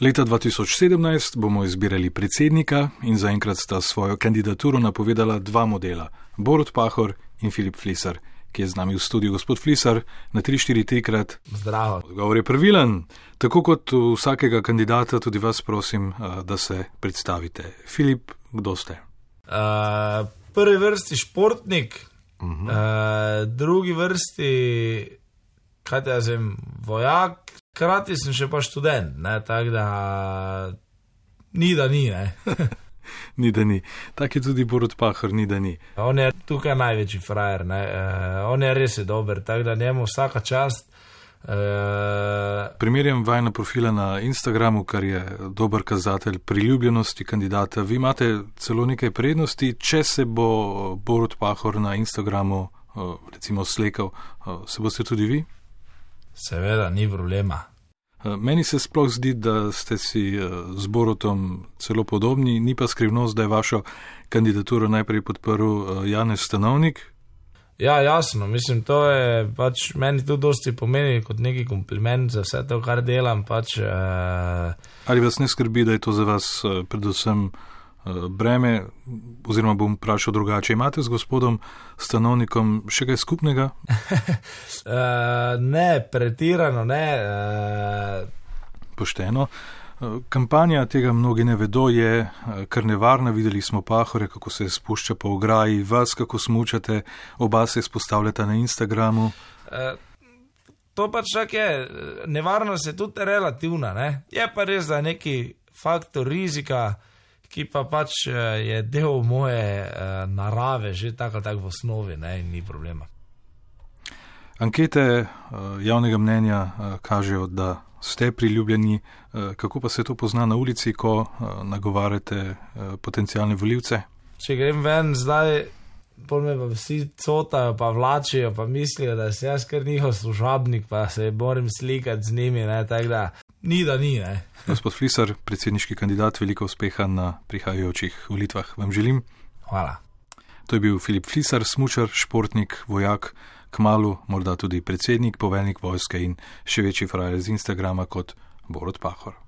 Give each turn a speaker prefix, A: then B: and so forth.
A: Leta 2017 bomo izbirali predsednika in zaenkrat sta svojo kandidaturo napovedala dva modela: Borod Pahor in Filip Flisar, ki je z nami v studiu. Gospod Flisar, na 3-4-3 krat.
B: Zdravo.
A: Odgovor je pravilen. Tako kot vsakega kandidata, tudi vas prosim, da se predstavite. Filip, kdo ste?
B: Uh, prvi vrsti športnik, uh -huh. uh, drugi vrsti, kaj te jaz vem, vojak, hkrati sem še pa študent, tako da ni da ni.
A: ni da ni. Tak je tudi Borod Pahor, ni da ni.
B: On je tukaj največji frajer, uh, on je res je dober, tako da njemu vsaka čast.
A: Uh, Primerjam vajna profila na Instagramu, kar je dober kazatelj priljubljenosti kandidata. Vi imate celo nekaj prednosti, če se bo Borod Pahor na Instagramu, uh, recimo, slekal, uh, se boste tudi vi?
B: Seveda, ni problema.
A: Eh, meni se sploh zdi, da ste si eh, z Borotom celo podobni, ni pa skrivnost, da je vašo kandidaturo najprej podprl eh, Janez Stanovnik.
B: Ja, jasno, mislim, to je pač meni tudi dosti pomeni kot neki kompliment za vse to, kar delam. Pač, uh...
A: Ali vas ne skrbi, da je to za vas predvsem Eh, breme, oziroma bom vprašal drugače, imate z gospodom stanovnikom še kaj skupnega?
B: uh, ne, pretirano ne. Uh...
A: Pošteno. Kampanja tega mnogi ne vedo, je kar nevarna. Videli smo pahore, kako se spušča po ograji, vas, kako smučate, oba se izpostavljata na Instagramu. E,
B: to pač je, nevarnost je tudi relativna. Ne? Je pa res, da je neki faktor rizika, ki pa pač eh, je del moje uh, narave, že tako ali tako v osnovi, ne, in ni problema.
A: Ankete uh, javnega mnenja kažejo, da ste priljubljeni. Kako pa se to pozna na ulici, ko nagovarjate potencijalne voljivce?
B: Če grem ven zdaj. Pol me pa vsi cotajo, pa vlačijo, pa mislijo, da sem jaz kar njihov služabnik, pa se moram slikati z njimi. Ne, da, ni, da ni. Ne.
A: Gospod Flisar, predsedniški kandidat, veliko uspeha na prihajajočih volitvah vam želim.
B: Hvala.
A: To je bil Filip Flisar, smočar, športnik, vojak, kmalu, morda tudi predsednik, poveljnik vojske in še večji frajer z Instagrama kot Borod Pahor.